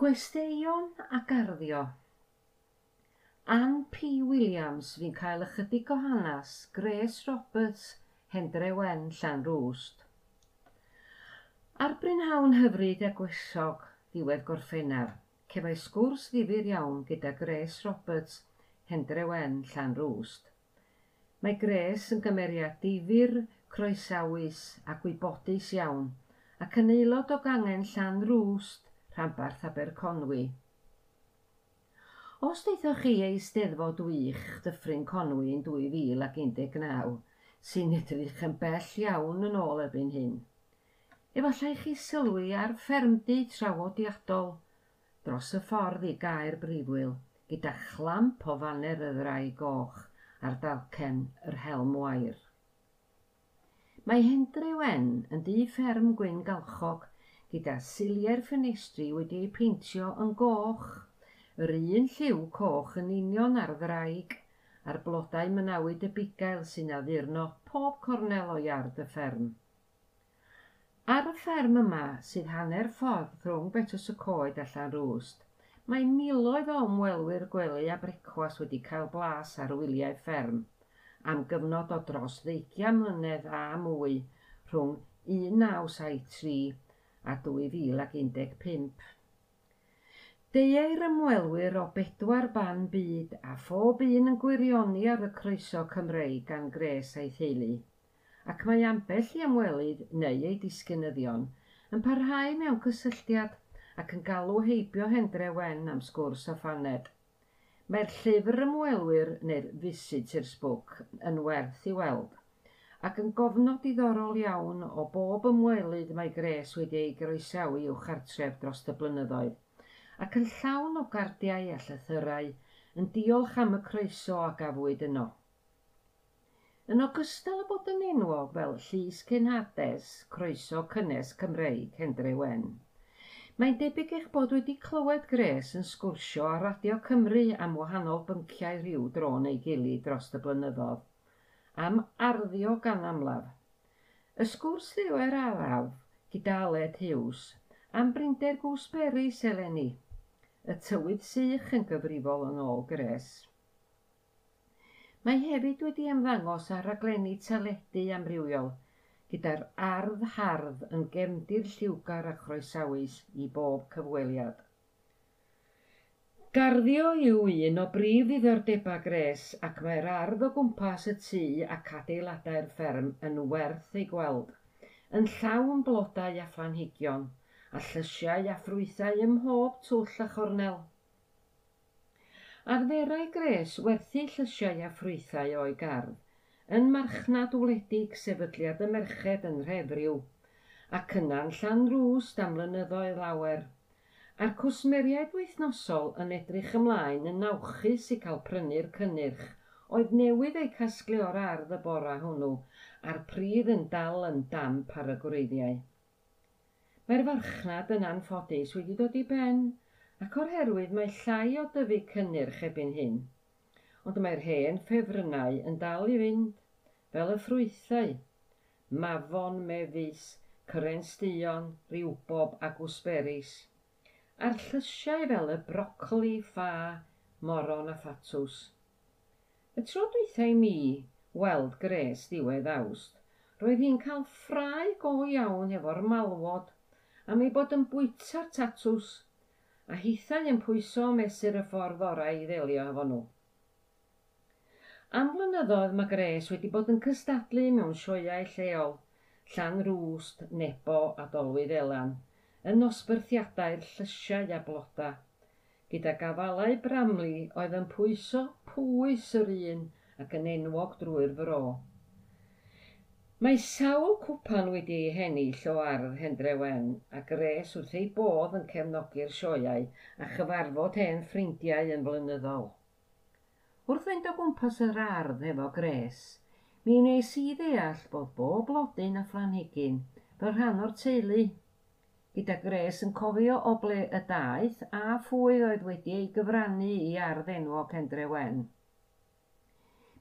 Gwesteion a garddio Ann P. Williams fi'n cael ychydig o hanes Grace Roberts, Hendre Wen, Llan Rwst. Ar Brynhawn hyfryd a gwesog, ddiwedd gorffennaf, cefai sgwrs ddifur iawn gyda Grace Roberts, Hendre Wen, Llan Rwst. Mae Grace yn gymeriad difur, croesawus a gwybodus iawn, ac yn aelod o gangen Llan Rwst – rhanbarth Aberconwy. Os deithoch chi ei steddfod wych Dyffryn Conwy yn 2019, sy'n edrych yn bell iawn yn ôl erbyn hyn, efallai chi sylwi ar ffermdy trawodiadol dros y ffordd i gair brifwyl gyda chlamp o faner y ddrau goch ar dalcen yr helm wair. Mae Hendry Wen yn dŷ fferm Gwyn Galchog gyda silie'r ffenestri wedi'u peintio yn goch, yr un lliw coch yn union ar ddraig, a'r blodau mynawyd y bugail sy'n addurno pob cornel o iard y fferm. Ar y fferm yma, sydd hanner ffordd rhwng Betws y Coed a Llanrwst, mae miloedd o ymwelwyr gwely a brecwas wedi cael blas ar wyliau fferm am gyfnod o dros ddeugian mlynedd a mwy rhwng 1973 a 2015. Deuai'r ymwelwyr o bedwar ban byd a phob un yn gwirioni ar y croeso Cymreig gan Gres a'i theulu, ac mae ambell i ymwelydd neu ei disgynyddion yn parhau mewn cysylltiad ac yn galw heibio Hendre Wen am sgwrs a phaned. Mae'r llyfr ymwelwyr neu'r Visitors Book yn werth i weld ac yn gofnod diddorol iawn o bob ymwelydd mae Gres wedi ei groesawu i'w chartref dros y blynyddoedd, ac yn llawn o gardiau a llythyrau yn diolch am y croeso a gafwyd yno. Yn ogystal â bod yn enwog fel Llys Cenhades, Croeso Cynnes Cymreig, Hendre Wen, mae'n debyg eich bod wedi clywed Gres yn sgwrsio ar Radio Cymru am wahanol bynciau rhyw dron ei gilydd dros y blynyddoedd am arddio gan amlaf. Y sgwrs ddiwedd araf gyda Aled Hughes am brinder gooseberries eleni, y tywydd sych yn gyfrifol yn ôl gres. Mae hefyd wedi ymddangos ar raglenni teledu amrywiol gyda'r ardd hardd yn gefndir lliwgar a chroesawus i bob cyfweliad. Garddio yw un o brif ddiddordebau Gres ac mae'r ardd o gwmpas y tŷ ac adeiladau'r fferm yn werth ei gweld, yn llawn blodau a phlanhigion, a llysiau a ffrwythau ym mhob twll a chornel. Arferau Gres werthu llysiau a ffrwythau o'i gardd, yn marchnad wledig sefydliad y merched yn Rhefriw, ac yna'n llan rws am lynyddoedd lawer. A'r cwsmeriaid wythnosol yn edrych ymlaen yn nawchus i cael prynu'r cynnyrch oedd newydd eu casglu o'r ardd y bora hwnnw a'r pridd yn dal yn damp ar y gwreiddiau. Mae'r farchnad yn anffodus wedi dod i ben ac oherwydd mae llai o dyfu cynnyrch ebyn hyn, ond mae'r hen ffefrynnau yn dal i fynd, fel y ffrwythau, mafon mefus, cyrenstïon, riwbob a gwsberis – a'r llysiau fel y brocoli, ffa, moron a ffatws. Y tro dweitha mi weld gres diwedd awst, roedd hi'n cael ffrau go iawn efo'r malwod am ei bod yn bwyta'r tatws a hithau yn pwyso mesur y ffordd orau i ddelio efo nhw. Am flynyddoedd mae Gres wedi bod yn cystadlu mewn sioiau lleol, Llan Rwst, Nebo a Dolwydd Elan, yn nosbarthiadau'r llysiau a bloda, gyda gafalau bramli oedd yn pwyso pwys yr un ac yn enwog drwy'r fro. Mae sawl cwpan wedi ei hennill o ardd Hendrewen a gres wrth ei bodd yn cefnogi'r sioiau a chyfarfod hen ffrindiau yn flynyddol. Wrth fynd o gwmpas yr ardd efo gres, mi wnes i ddeall bod bob blodyn a phlanhigyn fel rhan o'r teulu gyda Gres yn cofio o ble y daeth a phwy oedd wedi ei gyfrannu i arddenwog Cendre Wen.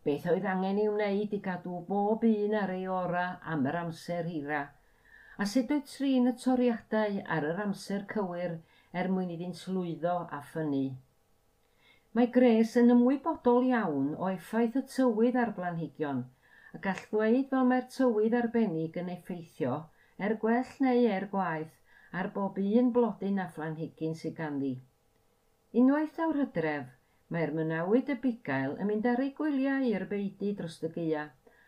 Beth oedd angen i'w wneud i gadw bob un ar ei ora am yr amser hira, a sut oedd trin y toriadau ar yr amser cywir er mwyn iddynt slwyddo a ffynnu. Mae Gres yn ymwybodol iawn o effaith y tywydd ar blanhigion, a gall ddweud fel mae'r tywydd arbennig yn effeithio, er gwell neu er gwaith, ar bob un blodyn a phlanhigyn sydd ganddi. Unwaith awr hydref, mae'r mynawyd y bugail yn mynd ar ei gwyliau i'r beidi dros y gaea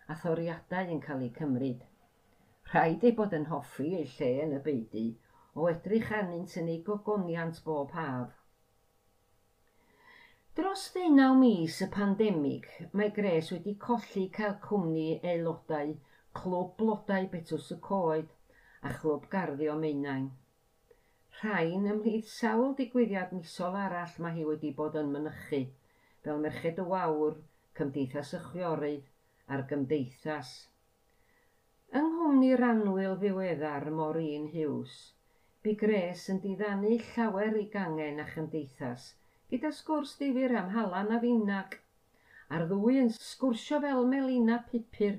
a thoriadau yn cael eu cymryd. Rhaid ei bod yn hoffi ei lle yn y beidi o edrych anynt yn ei gogoniant bob haf. Dros ddeunaw mis y pandemig, mae Gres wedi colli cael cwmni aelodau Clwb Blodau Betws y Coed a chlwb garddio Meunain. Rhain ymhlith sawl digwyddiad misol arall mae hi wedi bod yn mynychu, fel Merched y Wawr, Cymdeithas y Chwiorydd a'r Gymdeithas. Yng nghwmni Ranwyl ddiweddar mor un Hughes, bu Gres yn diddannu llawer i gangen a chymdeithas, gyda sgwrs difyr am halan a finnag, a'r ddwy yn sgwrsio fel melina pupur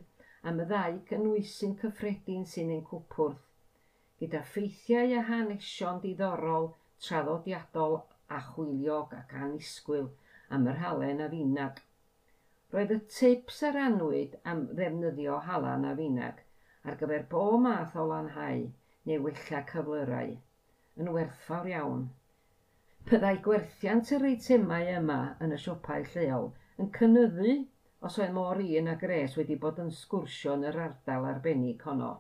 am y ddau gynwysyn cyffredin sy'n ein cwpwrth gyda ffeithiau a hanesion diddorol, traddodiadol a chwiliog ac anisgwyl am yr halen a finag. Roedd y tips ar anwyd am ddefnyddio halan a finag ar gyfer bo math o lanhau neu wella cyflyrau yn werthfawr iawn. Byddai gwerthiant yr eitemau yma yn y siopau lleol yn cynnyddu os oedd mor un a gres wedi bod yn sgwrsio yn yr ardal arbennig honno.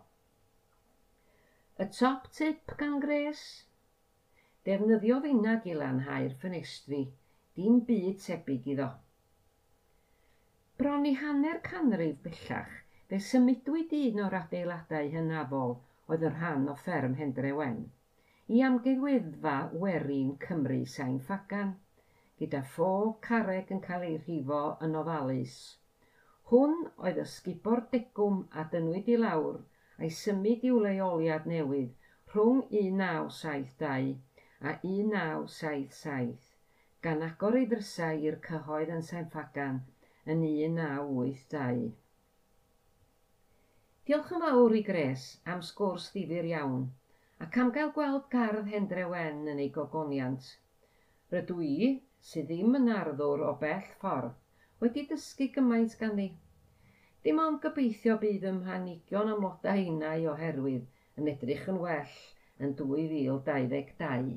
Y top tip gan Gres? Defnyddio ddinnag i lanhau'r ffenestri, dim byd tebyg iddo. Bron i hanner canrif bellach, fe symudwyd un o'r adeiladau hynafol oedd yn rhan o fferm Hendre Wen i amgueddfa werin Cymru Sain Ffagan, gyda phob carreg yn cael ei rhifo yn ofalus. Hwn oedd y sgubor degwm a dynwyd i lawr a'i symud i'w leoliad newydd rhwng 1972 a 1977 gan agor ei ddrysau i'r cyhoedd yn Sain Saetfagan yn 1982. Diolch yn fawr i Gres am sgwrs ddifur iawn ac am gael gweld gardd Hendre Wen yn ei gogoniant. Rydw i, sydd ddim yn arddwr o bell ffordd, wedi dysgu gymaint ganddi. Dim ond gobeithio bydd ym mhanigion amlodau innau oherwydd yn edrych yn well yn 2022.